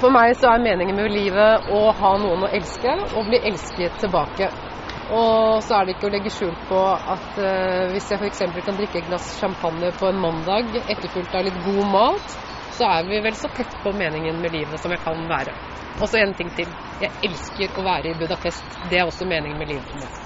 For meg så er meningen med livet å ha noen å elske, og bli elsket tilbake. Og så er det ikke å legge skjul på at uh, hvis jeg f.eks. kan drikke et glass champagne på en mandag etterfulgt av litt god mat, så er vi vel så tett på meningen med livet som jeg kan være. Og så en ting til. Jeg elsker å være i Budapest. Det er også meningen med livet for meg.